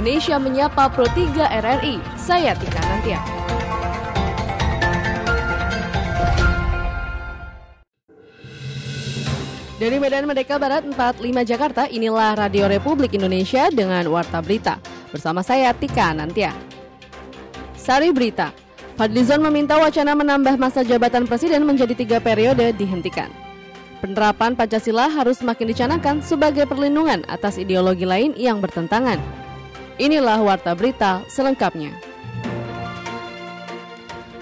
Indonesia Menyapa Pro 3 RRI. Saya Tika Nantia. Dari Medan Merdeka Barat 45 Jakarta, inilah Radio Republik Indonesia dengan Warta Berita. Bersama saya Tika Nantia. Sari Berita, Fadlizon meminta wacana menambah masa jabatan presiden menjadi tiga periode dihentikan. Penerapan Pancasila harus semakin dicanangkan sebagai perlindungan atas ideologi lain yang bertentangan. Inilah Warta Berita selengkapnya.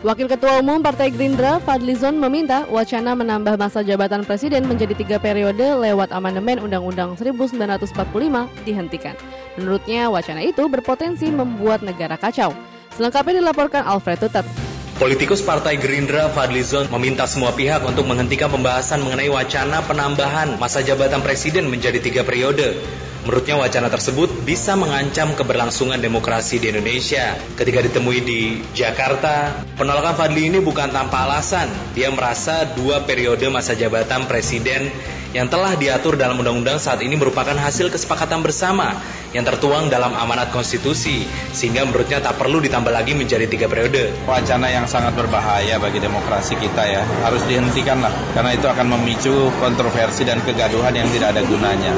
Wakil Ketua Umum Partai Gerindra Fadlizon meminta wacana menambah masa jabatan presiden menjadi tiga periode lewat amandemen Undang-Undang 1945 dihentikan. Menurutnya wacana itu berpotensi membuat negara kacau. Selengkapnya dilaporkan Alfred Tutet. Politikus Partai Gerindra Fadlizon meminta semua pihak untuk menghentikan pembahasan mengenai wacana penambahan masa jabatan presiden menjadi tiga periode. Menurutnya wacana tersebut bisa mengancam keberlangsungan demokrasi di Indonesia. Ketika ditemui di Jakarta, penolakan Fadli ini bukan tanpa alasan. Dia merasa dua periode masa jabatan presiden yang telah diatur dalam undang-undang saat ini merupakan hasil kesepakatan bersama yang tertuang dalam amanat konstitusi sehingga menurutnya tak perlu ditambah lagi menjadi tiga periode. Wacana yang sangat berbahaya bagi demokrasi kita ya harus dihentikan lah karena itu akan memicu kontroversi dan kegaduhan yang tidak ada gunanya.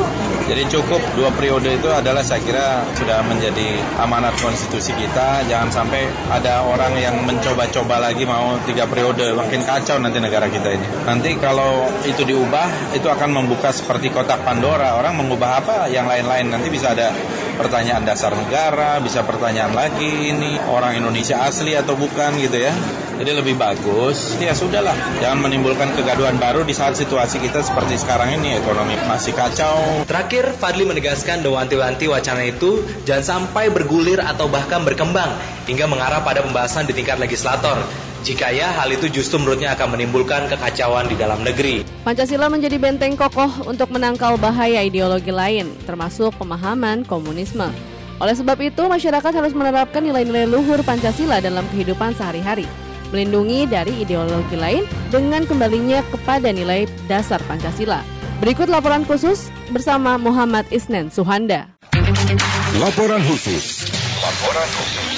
Jadi cukup dua periode itu adalah saya kira sudah menjadi amanat konstitusi kita. Jangan sampai ada orang yang mencoba-coba lagi mau tiga periode makin kacau nanti negara kita ini. Nanti kalau itu diubah itu akan membuka seperti kotak Pandora. Orang mengubah apa yang lain-lain nanti bisa ada pertanyaan dasar negara, bisa pertanyaan lagi ini orang Indonesia asli atau bukan gitu ya. Jadi lebih bagus ya sudahlah jangan menimbulkan kegaduhan baru di saat situasi kita seperti sekarang ini ekonomi masih kacau. Terakhir Fadli menegaskan dewanti-wanti wacana itu jangan sampai bergulir atau bahkan berkembang hingga mengarah pada pembahasan di tingkat legislator. Jika ya, hal itu justru menurutnya akan menimbulkan kekacauan di dalam negeri. Pancasila menjadi benteng kokoh untuk menangkal bahaya ideologi lain, termasuk pemahaman komunisme. Oleh sebab itu, masyarakat harus menerapkan nilai-nilai luhur Pancasila dalam kehidupan sehari-hari, melindungi dari ideologi lain dengan kembalinya kepada nilai dasar Pancasila. Berikut laporan khusus bersama Muhammad Isnen Suhanda. Laporan khusus. Laporan khusus.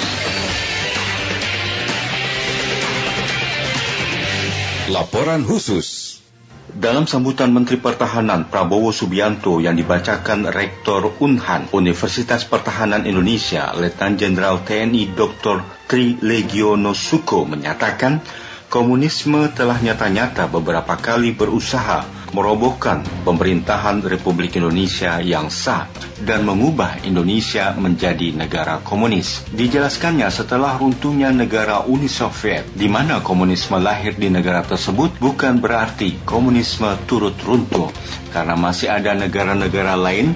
Laporan khusus. Dalam sambutan Menteri Pertahanan Prabowo Subianto yang dibacakan Rektor Unhan Universitas Pertahanan Indonesia, Letnan Jenderal TNI Dr. Tri Legiono Suko menyatakan, komunisme telah nyata-nyata beberapa kali berusaha merobohkan pemerintahan Republik Indonesia yang sah dan mengubah Indonesia menjadi negara komunis. Dijelaskannya setelah runtuhnya negara Uni Soviet, di mana komunisme lahir di negara tersebut bukan berarti komunisme turut runtuh, karena masih ada negara-negara lain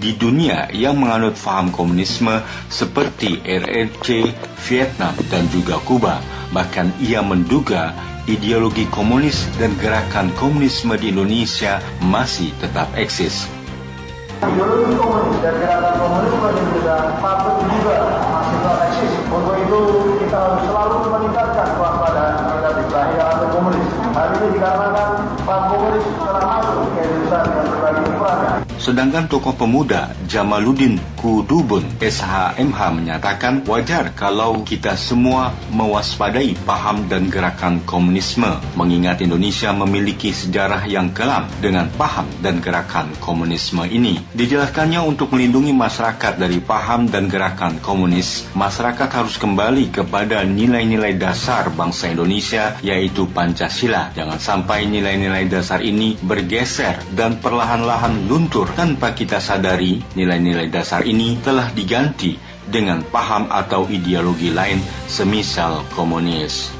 di dunia yang menganut faham komunisme seperti RRC, Vietnam, dan juga Kuba. Bahkan ia menduga ideologi komunis dan gerakan komunisme di Indonesia masih tetap eksis. Ideologi komunis dan gerakan komunisme di Indonesia patut juga masih tetap eksis. Untuk itu kita harus selalu meningkatkan kewaspadaan terhadap bahaya komunis. Hal ini dikarenakan paham komunis Sedangkan tokoh pemuda Jamaluddin Kudubun SHMH menyatakan wajar kalau kita semua mewaspadai paham dan gerakan komunisme mengingat Indonesia memiliki sejarah yang kelam dengan paham dan gerakan komunisme ini. Dijelaskannya untuk melindungi masyarakat dari paham dan gerakan komunis, masyarakat harus kembali kepada nilai-nilai dasar bangsa Indonesia yaitu Pancasila. Jangan sampai nilai-nilai dasar ini bergeser dan perlahan-lahan luntur tanpa kita sadari nilai-nilai dasar ini telah diganti dengan paham atau ideologi lain semisal komunis.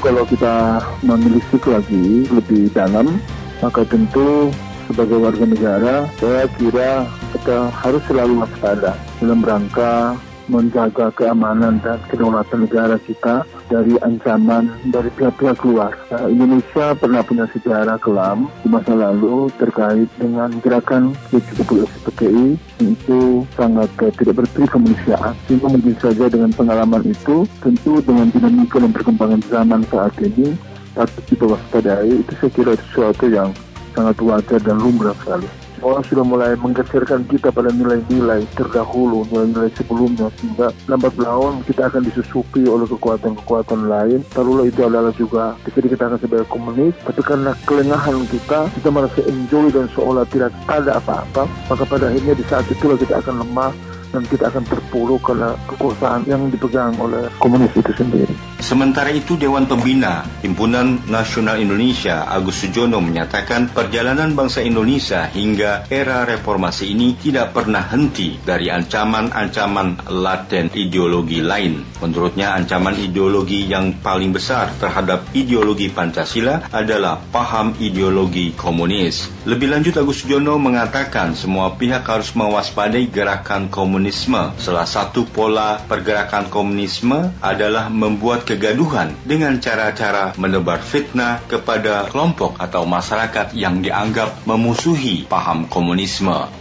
Kalau kita menelisik lagi lebih dalam, maka tentu sebagai warga negara, saya kira kita harus selalu waspada dalam rangka menjaga keamanan dan kedaulatan negara kita dari ancaman dari pihak-pihak luar. Nah, Indonesia pernah punya sejarah kelam di masa lalu terkait dengan gerakan PKI itu sangat tidak berperi kemanusiaan. Sehingga mungkin saja dengan pengalaman itu, tentu dengan dinamika dan perkembangan zaman saat ini, patut kita waspadai, itu saya kira sesuatu yang sangat wajar dan lumrah sekali. Orang sudah mulai menggeserkan kita pada nilai-nilai terdahulu, nilai-nilai sebelumnya sehingga lambat laun kita akan disusupi oleh kekuatan-kekuatan lain. Taruhlah itu adalah juga ketika kita akan sebagai komunis, tapi karena kelengahan kita, kita merasa enjoy dan seolah tidak ada apa-apa, maka pada akhirnya di saat itulah kita akan lemah dan kita akan terpuruk karena kekuasaan yang dipegang oleh komunis itu sendiri. Sementara itu Dewan Pembina Himpunan Nasional Indonesia Agus Sujono menyatakan perjalanan bangsa Indonesia hingga era reformasi ini tidak pernah henti dari ancaman-ancaman laten ideologi lain. Menurutnya ancaman ideologi yang paling besar terhadap ideologi Pancasila adalah paham ideologi komunis. Lebih lanjut Agus Sujono mengatakan semua pihak harus mewaspadai gerakan komunisme. Salah satu pola pergerakan komunisme adalah membuat kegaduhan dengan cara-cara menebar fitnah kepada kelompok atau masyarakat yang dianggap memusuhi paham komunisme.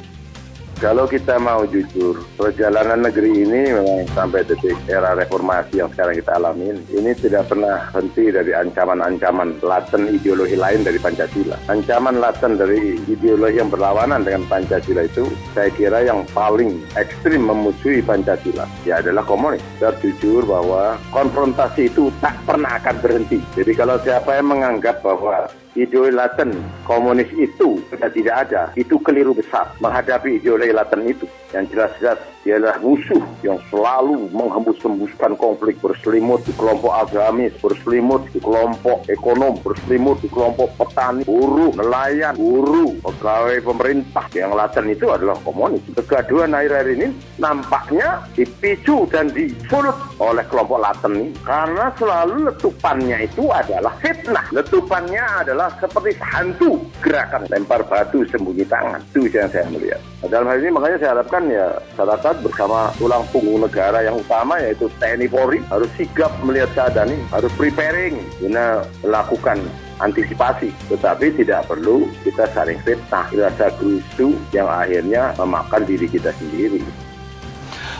Kalau kita mau jujur, perjalanan negeri ini memang sampai detik era reformasi yang sekarang kita alamin, ini tidak pernah henti dari ancaman-ancaman laten ideologi lain dari Pancasila. Ancaman laten dari ideologi yang berlawanan dengan Pancasila itu, saya kira yang paling ekstrim memusuhi Pancasila, ya adalah komunis. Saya jujur bahwa konfrontasi itu tak pernah akan berhenti. Jadi kalau siapa yang menganggap bahwa ideologi laten komunis itu sudah tidak ada, itu keliru besar menghadapi ideologi laten itu. Yang jelas-jelas adalah musuh yang selalu menghembus-hembuskan konflik berselimut di kelompok agamis, berselimut di kelompok ekonom, berselimut di kelompok petani, buruh, nelayan, buruh, pegawai pemerintah. Yang laten itu adalah komunis. Kegaduhan akhir-akhir ini nampaknya dipicu dan disulut oleh kelompok laten ini karena selalu letupannya itu adalah fitnah. Letupannya adalah seperti hantu gerakan lempar batu sembunyi tangan. Itu yang saya melihat. Dalam hal ini makanya saya harapkan ya masyarakat bersama tulang punggung negara yang utama yaitu TNI Polri harus sigap melihat keadaan ini, harus preparing guna melakukan antisipasi. Tetapi tidak perlu kita saling fitnah, rasa gerusu yang akhirnya memakan diri kita sendiri.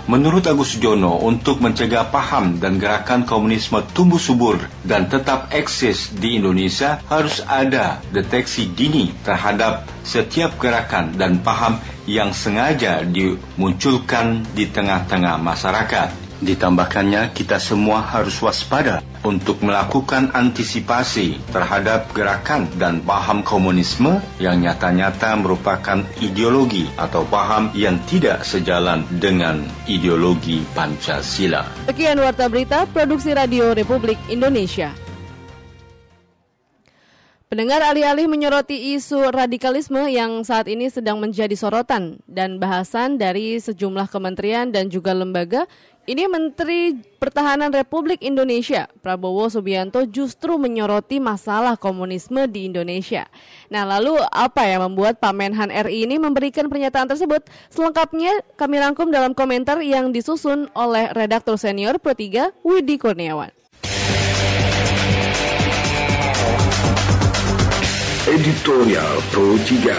Menurut Agus Jono, untuk mencegah paham dan gerakan komunisme tumbuh subur dan tetap eksis di Indonesia, harus ada deteksi dini terhadap setiap gerakan dan paham yang sengaja dimunculkan di tengah-tengah masyarakat. Ditambahkannya, kita semua harus waspada untuk melakukan antisipasi terhadap gerakan dan paham komunisme yang nyata-nyata merupakan ideologi atau paham yang tidak sejalan dengan ideologi Pancasila. Sekian Warta Berita, Produksi Radio Republik Indonesia. Pendengar alih-alih menyoroti isu radikalisme yang saat ini sedang menjadi sorotan dan bahasan dari sejumlah kementerian dan juga lembaga, ini Menteri Pertahanan Republik Indonesia, Prabowo Subianto justru menyoroti masalah komunisme di Indonesia. Nah, lalu apa yang membuat Pak Menhan RI ini memberikan pernyataan tersebut? Selengkapnya kami rangkum dalam komentar yang disusun oleh redaktur senior Pro 3 Widi Kurniawan. Editorial Pro 3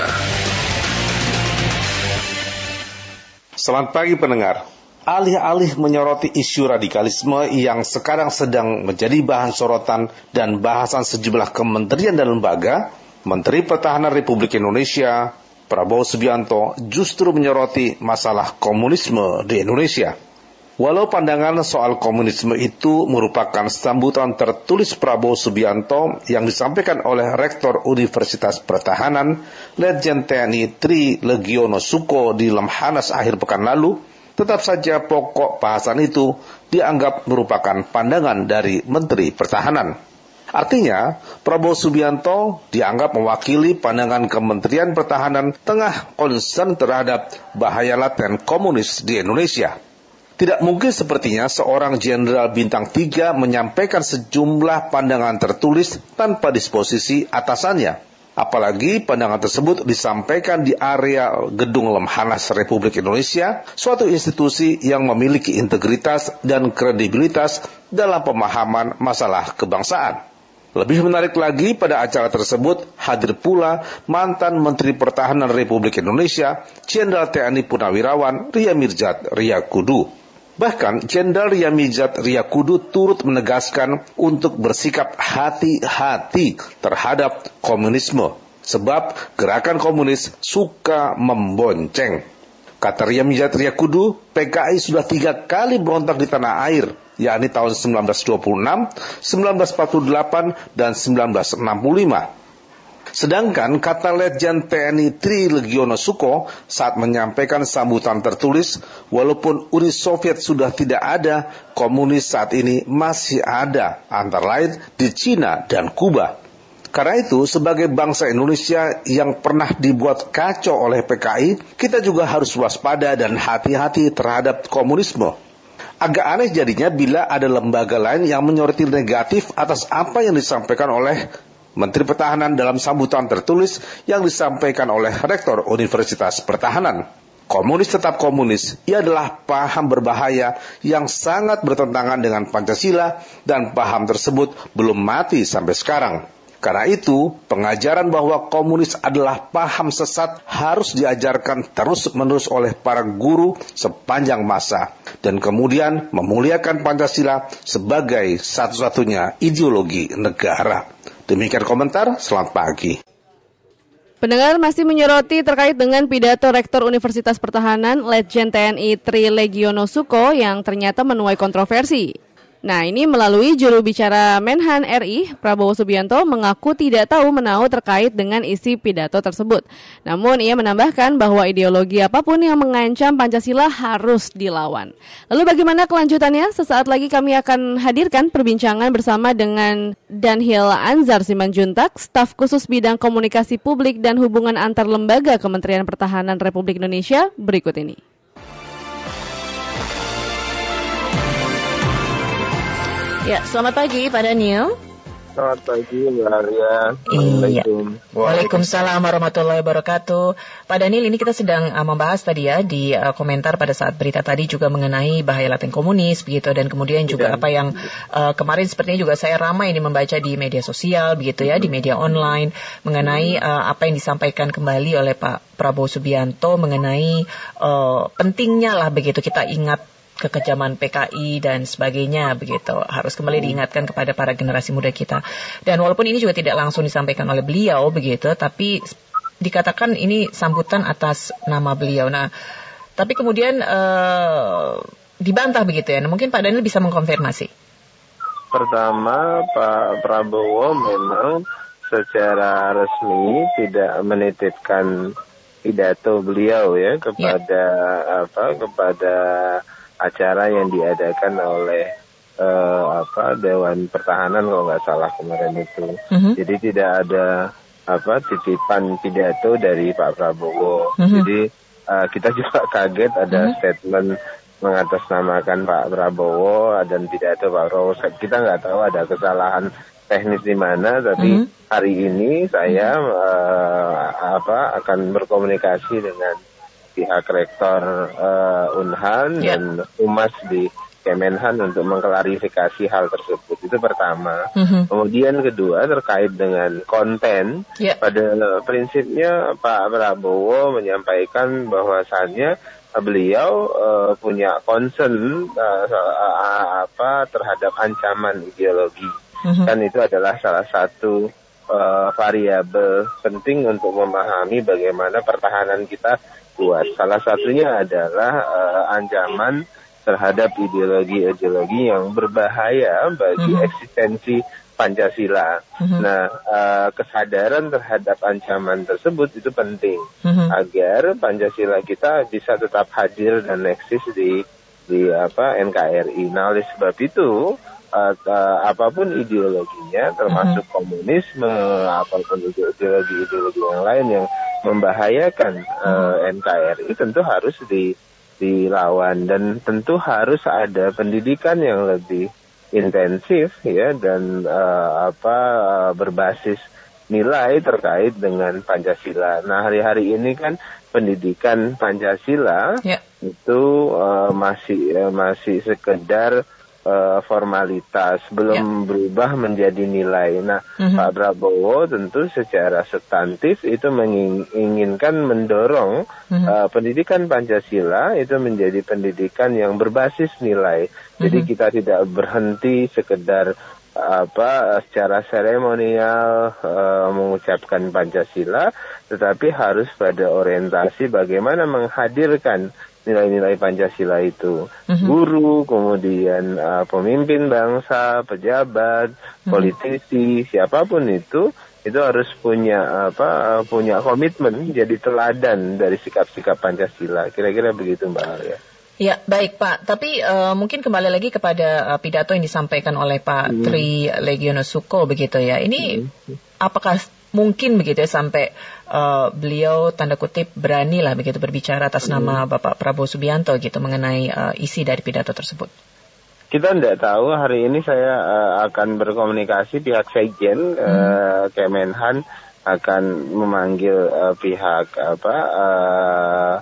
Selamat pagi pendengar. Alih-alih menyoroti isu radikalisme yang sekarang sedang menjadi bahan sorotan dan bahasan sejumlah kementerian dan lembaga, Menteri Pertahanan Republik Indonesia Prabowo Subianto justru menyoroti masalah komunisme di Indonesia. Walau pandangan soal komunisme itu merupakan sambutan tertulis Prabowo Subianto yang disampaikan oleh Rektor Universitas Pertahanan, Letjen TNI Tri Legiono Suko di Lemhanas akhir pekan lalu, tetap saja pokok bahasan itu dianggap merupakan pandangan dari Menteri Pertahanan. Artinya, Prabowo Subianto dianggap mewakili pandangan Kementerian Pertahanan tengah konsen terhadap bahaya laten komunis di Indonesia. Tidak mungkin sepertinya seorang jenderal bintang 3 menyampaikan sejumlah pandangan tertulis tanpa disposisi atasannya. Apalagi pandangan tersebut disampaikan di area Gedung Lemhanas Republik Indonesia, suatu institusi yang memiliki integritas dan kredibilitas dalam pemahaman masalah kebangsaan. Lebih menarik lagi pada acara tersebut hadir pula mantan Menteri Pertahanan Republik Indonesia, Jenderal TNI Purnawirawan Ria Mirjat Ria Kudu. Bahkan Jenderal Yamijat Riyakudu turut menegaskan untuk bersikap hati-hati terhadap komunisme. sebab gerakan komunis suka membonceng. Kata Ria Mijatria Kudu, PKI sudah tiga kali berontak di tanah air, yakni tahun 1926, 1948, dan 1965. Sedangkan kata Letjen TNI Tri Legiono Suko saat menyampaikan sambutan tertulis, walaupun Uni Soviet sudah tidak ada, komunis saat ini masih ada, antara lain di Cina dan Kuba. Karena itu, sebagai bangsa Indonesia yang pernah dibuat kacau oleh PKI, kita juga harus waspada dan hati-hati terhadap komunisme. Agak aneh jadinya bila ada lembaga lain yang menyoroti negatif atas apa yang disampaikan oleh Menteri Pertahanan dalam sambutan tertulis yang disampaikan oleh Rektor Universitas Pertahanan. Komunis tetap komunis, ia adalah paham berbahaya yang sangat bertentangan dengan Pancasila dan paham tersebut belum mati sampai sekarang. Karena itu, pengajaran bahwa komunis adalah paham sesat harus diajarkan terus-menerus oleh para guru sepanjang masa dan kemudian memuliakan Pancasila sebagai satu-satunya ideologi negara. Demikian komentar, selamat pagi. Pendengar masih menyoroti terkait dengan pidato Rektor Universitas Pertahanan Letjen TNI Tri Legiono Suko yang ternyata menuai kontroversi. Nah, ini melalui juru bicara Menhan RI, Prabowo Subianto mengaku tidak tahu menau terkait dengan isi pidato tersebut. Namun, ia menambahkan bahwa ideologi apa pun yang mengancam Pancasila harus dilawan. Lalu bagaimana kelanjutannya? Sesaat lagi kami akan hadirkan perbincangan bersama dengan Danhil Anzar Simanjuntak, staf khusus bidang komunikasi publik dan hubungan antar lembaga Kementerian Pertahanan Republik Indonesia berikut ini. Ya, selamat pagi Pak Daniel. Selamat pagi Mbak Arya. Iya. Waalaikumsalam warahmatullahi wabarakatuh. Pak Daniel, ini kita sedang uh, membahas tadi ya di uh, komentar pada saat berita tadi juga mengenai bahaya laten komunis begitu dan kemudian juga ya. apa yang uh, kemarin sepertinya juga saya ramai ini membaca di media sosial begitu ya, di media online mengenai uh, apa yang disampaikan kembali oleh Pak Prabowo Subianto mengenai uh, pentingnya lah begitu kita ingat kekejaman PKI dan sebagainya begitu. Harus kembali hmm. diingatkan kepada para generasi muda kita. Dan walaupun ini juga tidak langsung disampaikan oleh beliau begitu tapi dikatakan ini sambutan atas nama beliau. Nah tapi kemudian uh, dibantah begitu ya. Nah, mungkin Pak Daniel bisa mengkonfirmasi. Pertama Pak Prabowo memang secara resmi tidak menitipkan pidato beliau ya kepada ya. apa kepada acara yang diadakan oleh uh, apa Dewan Pertahanan kalau nggak salah kemarin itu. Mm-hmm. Jadi tidak ada apa titipan pidato dari Pak Prabowo. Mm-hmm. Jadi uh, kita juga kaget ada mm-hmm. statement mengatasnamakan Pak Prabowo dan pidato Pak Prabowo. Kita nggak tahu ada kesalahan teknis di mana, tapi mm-hmm. hari ini saya uh, apa akan berkomunikasi dengan pihak rektor uh, Unhan yeah. dan Humas di Kemenhan untuk mengklarifikasi hal tersebut. Itu pertama. Mm-hmm. Kemudian kedua terkait dengan konten. Yeah. Pada prinsipnya Pak Prabowo menyampaikan bahwasannya beliau uh, punya concern uh, uh, apa terhadap ancaman ideologi. Mm-hmm. Dan itu adalah salah satu uh, variabel penting untuk memahami bagaimana pertahanan kita kuat. Salah satunya adalah uh, ancaman terhadap ideologi-ideologi yang berbahaya bagi mm-hmm. eksistensi Pancasila. Mm-hmm. Nah, uh, kesadaran terhadap ancaman tersebut itu penting mm-hmm. agar Pancasila kita bisa tetap hadir dan eksis di di apa NKRI. Nah, oleh sebab itu uh, uh, apa pun ideologinya, termasuk mm-hmm. komunisme, apa pun ideologi-ideologi yang lain yang membahayakan uh, eh, NKRI tentu harus di dilawan dan tentu harus ada pendidikan yang lebih intensif ya dan uh, apa uh, berbasis nilai terkait dengan Pancasila. Nah hari-hari ini kan pendidikan Pancasila yeah. itu uh, masih uh, masih sekedar uh, formalitas, belum ya. berubah menjadi nilai. Nah, mm-hmm. Pak Prabowo tentu secara substantif itu menginginkan mendorong mm-hmm. uh, pendidikan Pancasila itu menjadi pendidikan yang berbasis nilai. Jadi mm-hmm. kita tidak berhenti sekedar apa secara seremonial uh, mengucapkan Pancasila, tetapi harus pada orientasi bagaimana menghadirkan nilai-nilai Pancasila itu. Mm-hmm. Guru, kemudian uh, pemimpin bangsa, pejabat, mm-hmm. politisi, siapa pun itu itu harus punya apa punya komitmen jadi teladan dari sikap-sikap Pancasila. Kira-kira begitu Mbak Arya. Ya, baik Pak. Tapi uh, mungkin kembali lagi kepada uh, pidato yang disampaikan oleh Pak hmm. Tri Legiono Suko begitu ya. Ini hmm. apakah mungkin begitu ya sampai uh, beliau tanda kutip berani lah begitu berbicara atas hmm. nama Bapak Prabowo Subianto gitu mengenai uh, isi dari pidato tersebut? Kita tidak tahu hari ini saya uh, akan berkomunikasi pihak Sekjen hmm. uh, Kemenhan akan memanggil uh, pihak apa uh,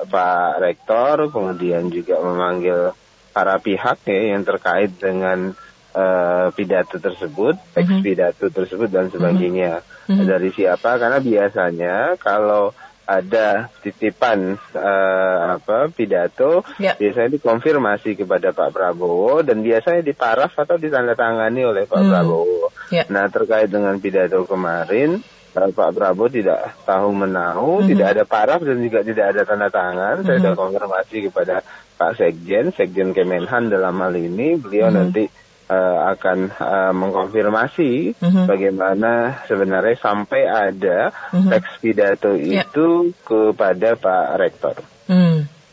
Pak Rektor, kemudian juga memanggil para pihak ya yang terkait dengan uh, pidato tersebut, teks mm -hmm. pidato tersebut dan sebagainya. Mm -hmm. Dari siapa? Karena biasanya kalau ada titipan uh, apa pidato yeah. biasanya dikonfirmasi kepada Pak Prabowo dan biasanya diparaf atau ditandatangani oleh Pak mm. Prabowo. Yeah. Nah terkait dengan pidato kemarin Pak Prabowo tidak tahu menahu, mm -hmm. tidak ada paraf dan juga tidak ada tanda tangan. Mm -hmm. Saya sudah konfirmasi kepada Pak Sekjen, Sekjen Kemenhan dalam hal ini, beliau mm -hmm. nanti uh, akan uh, mengkonfirmasi mm -hmm. bagaimana sebenarnya sampai ada mm -hmm. teks pidato yeah. itu kepada Pak Rektor.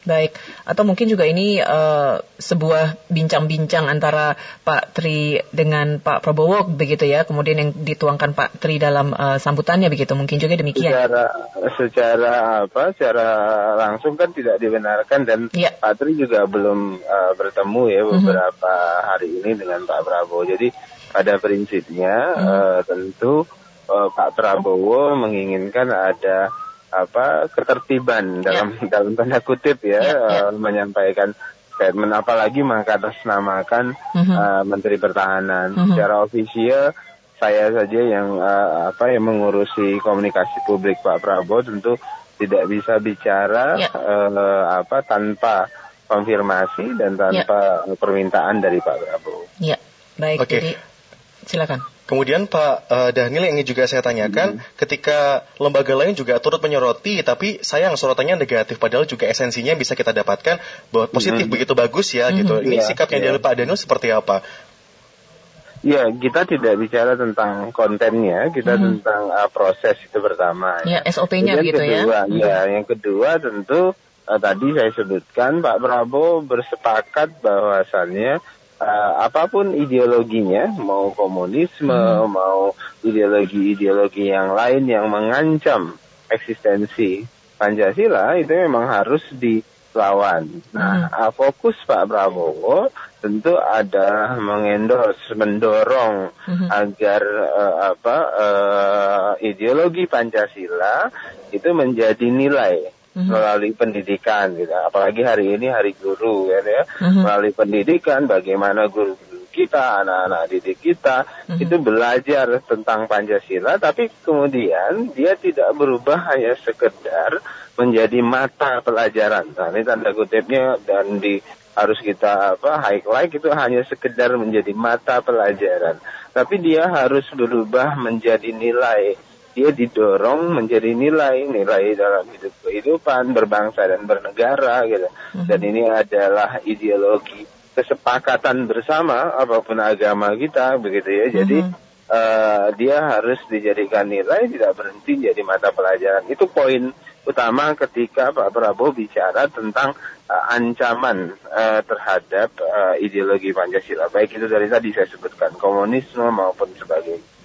Baik, atau mungkin juga ini uh, sebuah bincang-bincang antara Pak Tri dengan Pak Prabowo begitu ya, kemudian yang dituangkan Pak Tri dalam uh, sambutannya begitu, mungkin juga demikian. Secara secara apa? Secara langsung kan tidak dibenarkan dan ya. Pak Tri juga belum uh, bertemu ya mhm. beberapa mm -hmm. hari ini dengan Pak Prabowo. Jadi pada prinsipnya mm -hmm. uh, tentu uh, Pak Prabowo menginginkan ada apa ketertiban dalam yeah. dalam tanda kutip ya yeah, yeah. Uh, menyampaikan statement apalagi mengatasnamakan mm -hmm. uh, Menteri Pertahanan mm -hmm. secara ofisial saya saja yang uh, apa yang mengurusi komunikasi publik Pak Prabowo tentu tidak bisa bicara yeah. uh, apa tanpa konfirmasi dan tanpa yeah. permintaan dari Pak Prabowo. Ya, baik. Okay. Jadi silakan. Kemudian Pak uh, Daniel yang ingin juga saya tanyakan, hmm. ketika lembaga lain juga turut menyoroti, tapi sayang sorotannya negatif, padahal juga esensinya bisa kita dapatkan bahwa positif hmm. begitu bagus ya, hmm. gitu. Ini ya, sikap yang ya. dari Pak Daniel seperti apa? Ya, kita tidak bicara tentang kontennya, kita hmm. tentang uh, proses itu pertama. Ya, ya SOP-nya gitu ya. kedua, ya. Ya, yang kedua tentu uh, tadi saya sebutkan Pak Prabowo bersepakat bahwasannya uh, apa pun ideologinya, mau komunisme, hmm. mau ideologi-ideologi yang lain yang mengancam eksistensi Pancasila itu memang harus dilawan. Nah, hmm. fokus Pak Prabowo tentu ada mengendos, mendorong hmm. agar uh, apa uh, ideologi Pancasila itu menjadi nilai hmm melalui pendidikan gitu. Apalagi hari ini hari guru kan ya. Mm-hmm. Melalui pendidikan bagaimana guru kita, anak-anak didik kita mm-hmm. itu belajar tentang Pancasila tapi kemudian dia tidak berubah hanya sekedar menjadi mata pelajaran. Nah, ini tanda kutipnya dan di harus kita apa highlight itu hanya sekedar menjadi mata pelajaran. Tapi dia harus berubah menjadi nilai dia didorong menjadi nilai nilai dalam hidup kehidupan berbangsa dan bernegara gitu. Hmm. dan ini adalah ideologi kesepakatan bersama apa pun agama kita begitu ya. Jadi uh, dia harus dijadikan nilai tidak berhenti jadi mata pelajaran. Itu poin utama ketika Pak Prabowo bicara tentang uh, ancaman uh, terhadap uh, ideologi Pancasila. Baik itu dari tadi saya sebutkan komunisme maupun sebagainya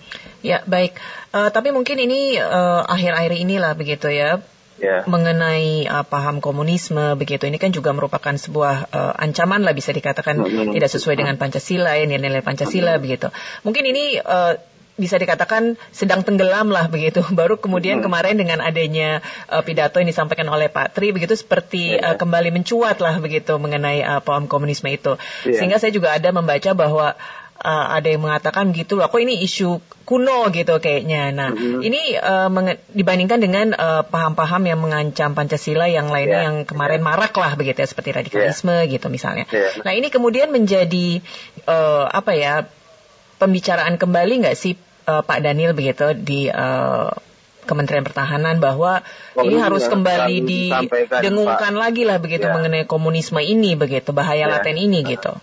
Ya baik, uh, tapi mungkin ini uh, akhir-akhir inilah begitu ya yeah. mengenai uh, paham komunisme begitu ini kan juga merupakan sebuah uh, ancaman lah bisa dikatakan mm-hmm. tidak sesuai dengan Pancasila ya nilai-nilai Pancasila mm-hmm. begitu. Mungkin ini uh, bisa dikatakan sedang tenggelam lah begitu. Baru kemudian hmm. kemarin dengan adanya uh, pidato yang disampaikan oleh Pak Tri begitu seperti yeah. uh, kembali mencuat lah begitu mengenai uh, paham komunisme itu. Yeah. Sehingga saya juga ada membaca bahwa uh, ada yang mengatakan gitu loh, kok ini isu kuno gitu kayaknya. Nah, mm-hmm. ini uh, dibandingkan dengan paham paham-paham yang mengancam Pancasila yang lainnya yeah. yang kemarin yeah. marak lah begitu ya seperti radikalisme yeah. gitu misalnya. Yeah. Nah, ini kemudian menjadi uh, apa ya pembicaraan kembali nggak sih uh, Pak Daniel begitu di uh, Kementerian Pertahanan bahwa oh, ini harus kembali didengungkan lagi lah begitu ya. mengenai komunisme ini begitu bahaya ya. laten ini gitu.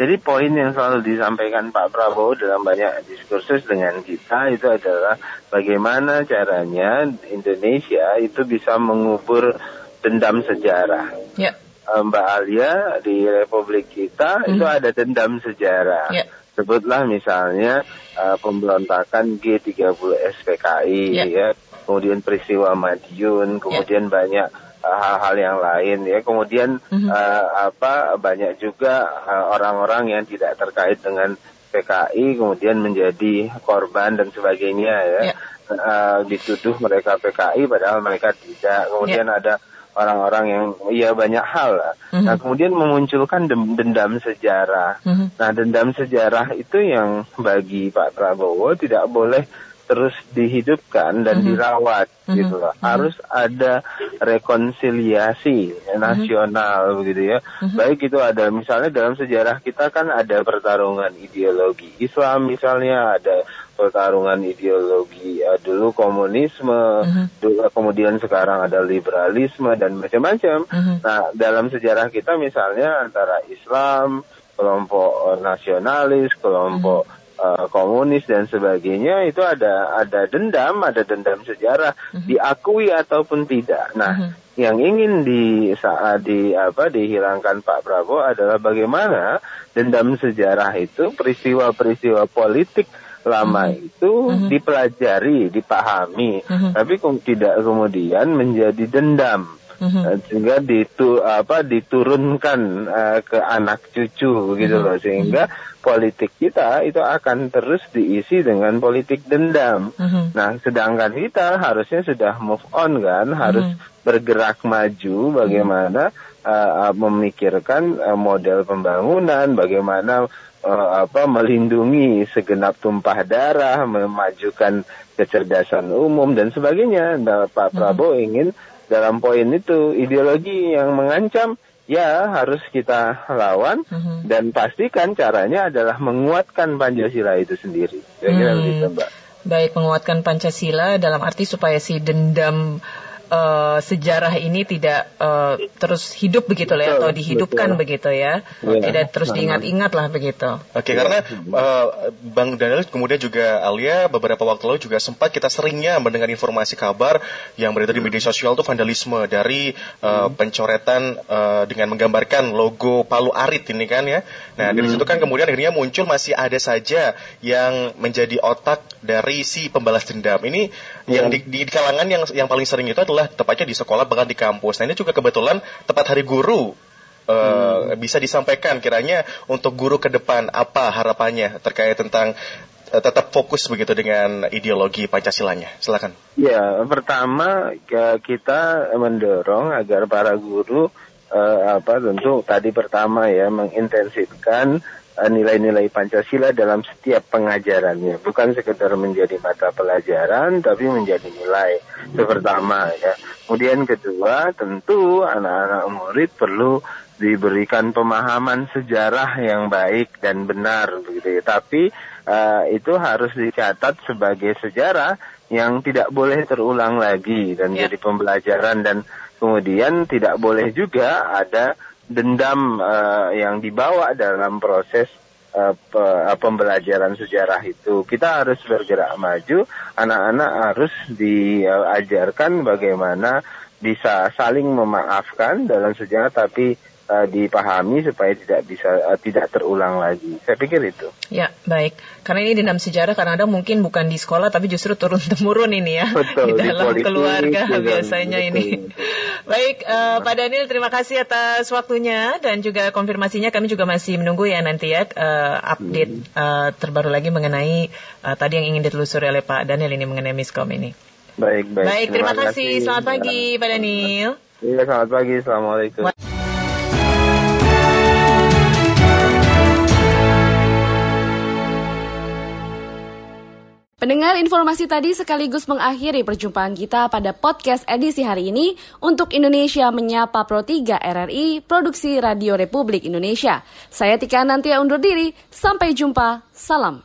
Jadi poin yang selalu disampaikan Pak Prabowo dalam banyak diskursus dengan kita itu adalah bagaimana caranya Indonesia itu bisa mengubur dendam sejarah. Ya. Eh, Mbak Alia di Republik kita hmm. itu ada dendam sejarah. Ya. Sebutlah misalnya uh, pemberontakan G30 SPKI ya. ya, kemudian peristiwa Madiun, kemudian ya. banyak hal-hal yang lain ya kemudian mm-hmm. uh, apa banyak juga uh, orang-orang yang tidak terkait dengan PKI kemudian menjadi korban dan sebagainya ya yeah. Ya. uh, dituduh mereka PKI padahal mereka tidak kemudian yeah. ada orang-orang yang ya banyak hal mm-hmm. nah kemudian memunculkan dendam sejarah mm-hmm. nah dendam sejarah itu yang bagi Pak Prabowo tidak boleh terus dihidupkan dan mm -hmm. dirawat mm -hmm. gitu loh. Mm -hmm. Harus ada rekonsiliasi nasional mm -hmm. begitu ya. Mm -hmm. Baik itu ada misalnya dalam sejarah kita kan ada pertarungan ideologi. Islam misalnya ada pertarungan ideologi ya, dulu komunisme, mm -hmm. dulu, kemudian sekarang ada liberalisme dan macam-macam. Mm -hmm. Nah, dalam sejarah kita misalnya antara Islam, kelompok nasionalis, kelompok mm -hmm uh, komunis dan sebagainya itu ada ada dendam, ada dendam sejarah uh-huh. diakui ataupun tidak. Nah, uh-huh. yang ingin di saat di apa dihilangkan Pak Prabowo adalah bagaimana dendam sejarah itu peristiwa-peristiwa politik lama uh-huh. itu uh-huh. dipelajari, dipahami, uh-huh. tapi tidak kemudian menjadi dendam uh-huh. sehingga ditu apa diturunkan uh, ke anak cucu gitu uh-huh. loh sehingga uh-huh. politik kita itu akan terus diisi dengan politik dendam. Uh-huh. Nah, sedangkan kita harusnya sudah move on kan, harus uh-huh. bergerak maju bagaimana uh, memikirkan uh, model pembangunan, bagaimana uh, apa melindungi segenap tumpah darah, memajukan kecerdasan umum dan sebagainya. Nah, Pak Prabowo uh-huh. ingin dalam poin itu ideologi yang mengancam ya harus kita lawan mm-hmm. dan pastikan caranya adalah menguatkan Pancasila itu sendiri. Kira-kira hmm. begitu, Mbak. Baik, menguatkan Pancasila dalam arti supaya si dendam uh, sejarah ini tidak uh, terus hidup begitu lah ya, atau dihidupkan betul. begitu ya, ya. tidak terus diingat-ingat lah begitu. Oke, karena uh, Bang Daniel kemudian juga Alia beberapa waktu lalu juga sempat kita seringnya mendengar informasi kabar yang beredar di media sosial itu vandalisme dari uh, hmm. pencoretan uh, dengan menggambarkan logo Palu Arit ini kan ya. Nah, hmm. dari situ kan kemudian akhirnya muncul masih ada saja yang menjadi otak dari si pembalas dendam. Ini hmm. Yang di, di kalangan yang yang paling sering itu adalah tepatnya di sekolah bahkan di kampus. Nah ini juga kebetulan tepat hari guru uh, hmm. bisa disampaikan kiranya untuk guru ke depan apa harapannya terkait tentang uh, tetap fokus begitu dengan ideologi Pancasilanya. Silakan. Ya, pertama kita mendorong agar para guru uh, apa tentu tadi pertama ya mengintensifkan nilai-nilai Pancasila dalam setiap pengajarannya, bukan sekedar menjadi mata pelajaran, tapi menjadi nilai. Itu pertama ya. Kemudian kedua, tentu anak-anak murid perlu diberikan pemahaman sejarah yang baik dan benar begitu ya. Tapi uh, itu harus dicatat sebagai sejarah yang tidak boleh terulang lagi dan ya. jadi pembelajaran dan kemudian tidak boleh juga ada dendam uh, yang dibawa dalam proses uh, pembelajaran sejarah itu. Kita harus bergerak maju, anak-anak harus diajarkan bagaimana bisa saling memaafkan dalam sejarah tapi uh, dipahami supaya tidak bisa uh, tidak terulang lagi. Saya pikir itu. Ya, baik. Karena ini dendam sejarah kadang-kadang mungkin bukan di sekolah tapi justru turun temurun ini ya Betul, di dalam di keluarga biasanya betul. ini. baik, uh, Pak Daniel terima kasih atas waktunya dan juga konfirmasinya. Kami juga masih menunggu ya nanti ya uh, update uh, terbaru lagi mengenai uh, tadi yang ingin ditelusuri oleh Pak Daniel ini mengenai miskom ini. Baik, baik. Baik, terima, terima kasih. kasih. Selamat pagi, Pak Daniel. Iya, selamat pagi. Assalamualaikum. Pendengar informasi tadi sekaligus mengakhiri perjumpaan kita pada podcast edisi hari ini untuk Indonesia Menyapa Pro 3 RRI Produksi Radio Republik Indonesia. Saya Tika Nantia undur diri, sampai jumpa, salam.